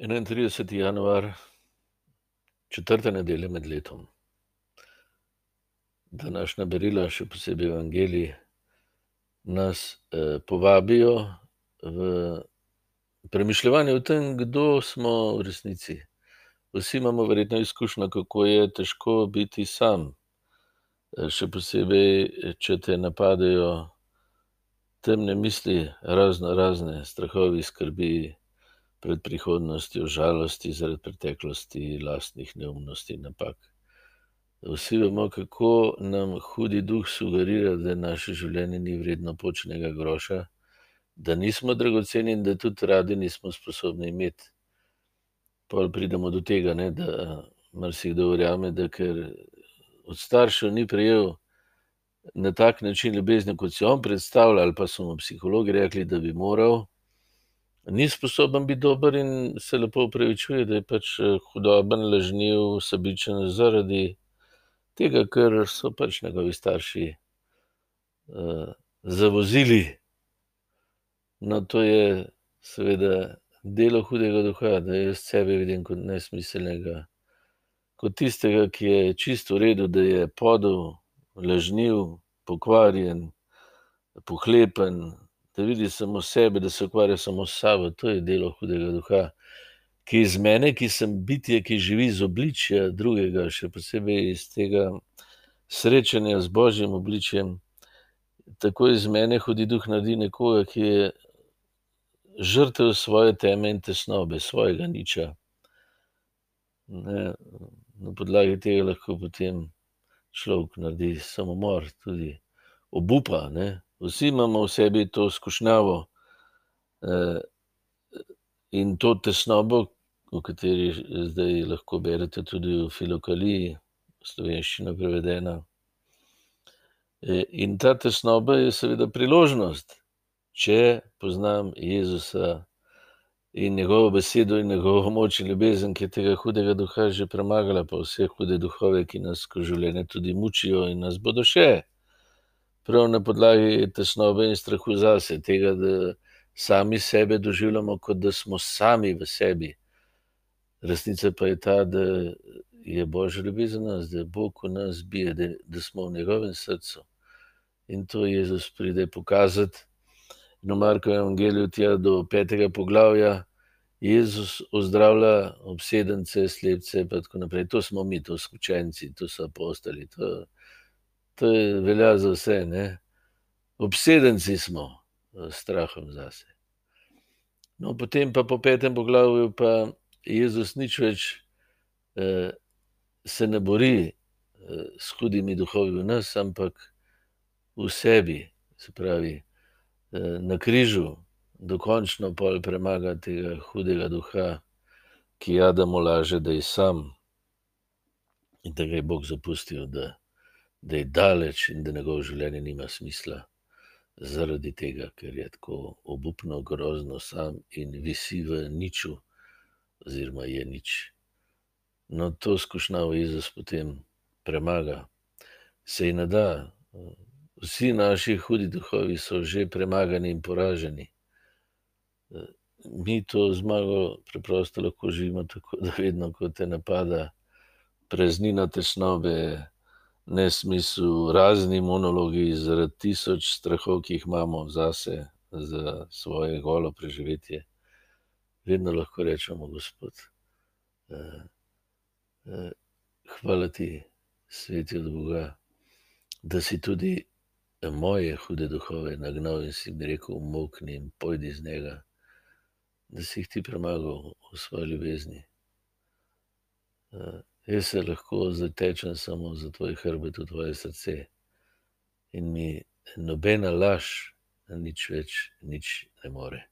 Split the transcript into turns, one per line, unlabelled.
31. januar, četrta nedelja med letom. Današnja berila, še posebej evangeliji, nas eh, povabijo v premišljevanje o tem, kdo smo v resnici. Vsi imamo verjetno izkušnjo, kako je težko biti sam. Eh, še posebej, če te napadajo temne misli, razno razne strahovi, skrbi, pred prihodnostjo, žalosti zaradi preteklosti, lastnih neumnosti in napak. Vsi vemo, kako nam hudi duh sugerira, da naše življenje ni vredno počnega groša, da nismo dragoceni in da tudi radi nismo sposobni imeti. Pa pridemo do tega, ne, da marsikdo verjame, da ker od staršev ni prejel na tak način ljubezni, kot si on predstavlja, ali pa so mu psihologi rekli, da bi moral, ni sposoben biti dober in se lepo upravičuje, da je pač eh, hudoben, lažniv, sebičen zaradi tega, ker so pač njegovi starši uh, zavozili. No, to je seveda delo hudega duha, da jaz sebe vidim kot nesmiselnega, kot tistega, ki je čisto v redu, da je podel, lažniv, pokvarjen, pohlepen, da vidi samo sebe, da se ukvarja samo s sabo. To je delo hudega duha, ki iz mene, ki sem bitje, ki živi z obličja drugega, še posebej iz tega srečanja z božjim obličjem. Tako iz mene hudi duh naredi nekoga, ki je žrtev svoje teme in tesnobe, svojega niča. Ne, na podlagi tega lahko potem človek naredi samomor, tudi obupa. Ne. Vsi imamo v sebi to skušnjavo eh, in to tesnobo, o kateri zdaj lahko berete tudi v filokaliji, slovenščina prevedena. Eh, in ta tesnoba je seveda priložnost, če poznam Jezusa in njegovo besedo in njegovo moč in ljubezen, ki je tega hudega duha že premagala, pa vse hude duhove, ki nas skozi življenje tudi mučijo in nas bodo še prav na podlagi tesnobe in strahu zase, tega, da sami sebe doživljamo, kot da smo sami v sebi. Resnica pa je ta, da je Božja ljubezen nas, da je Bog v nas bije, da, da smo v njegovem srcu. In to Jezus pride pokazati. No, Marko je evangeliju tja do petega poglavja. Jezus ozdravlja obsedence, slepce, pa tako naprej. To smo mi, to so učenci, to so apostoli. To, to je velja za vse. Ne? Obsedenci smo s strahom zase. No, potem pa po petem poglavju, pa Jezus nič več eh, se ne bori eh, s hudimi duhovi v nas, ampak v sebi, se pravi, eh, na križu, dokončno pol premaga tega hudega duha, ki Adamu laže, da je sam in da ga je Bog zapustil. Da, da je daleč in da njegovo življenje nima smisla, zaradi tega, ker je tako obupno, grozno sam in visi v niču, oziroma je nič. No, to skušnjavo Jezus potem premaga, se ji nada. Vsi naši hudi duhovi so že premagani in poraženi. Mi to zmago preprosto lahko živimo tako, da vedno, ko te napada praznina tesnobe, nesmislu, razni monologi, zaradi tisoč strahov, ki jih imamo zase, za svoje golo preživetje. Vedno lahko rečemo, Gospod, eh, eh, hvala ti, sveti od Boga, da si tudi moje hude duhove nagnal in si mi rekel: umokni in pojdi iz njega, da si jih ti premagal v svoji ljubezni. Eh, Jaz se lahko zatečem samo za tvoj hrbet, v tvoje srce. In mi nobena laž, nič več, nič ne more.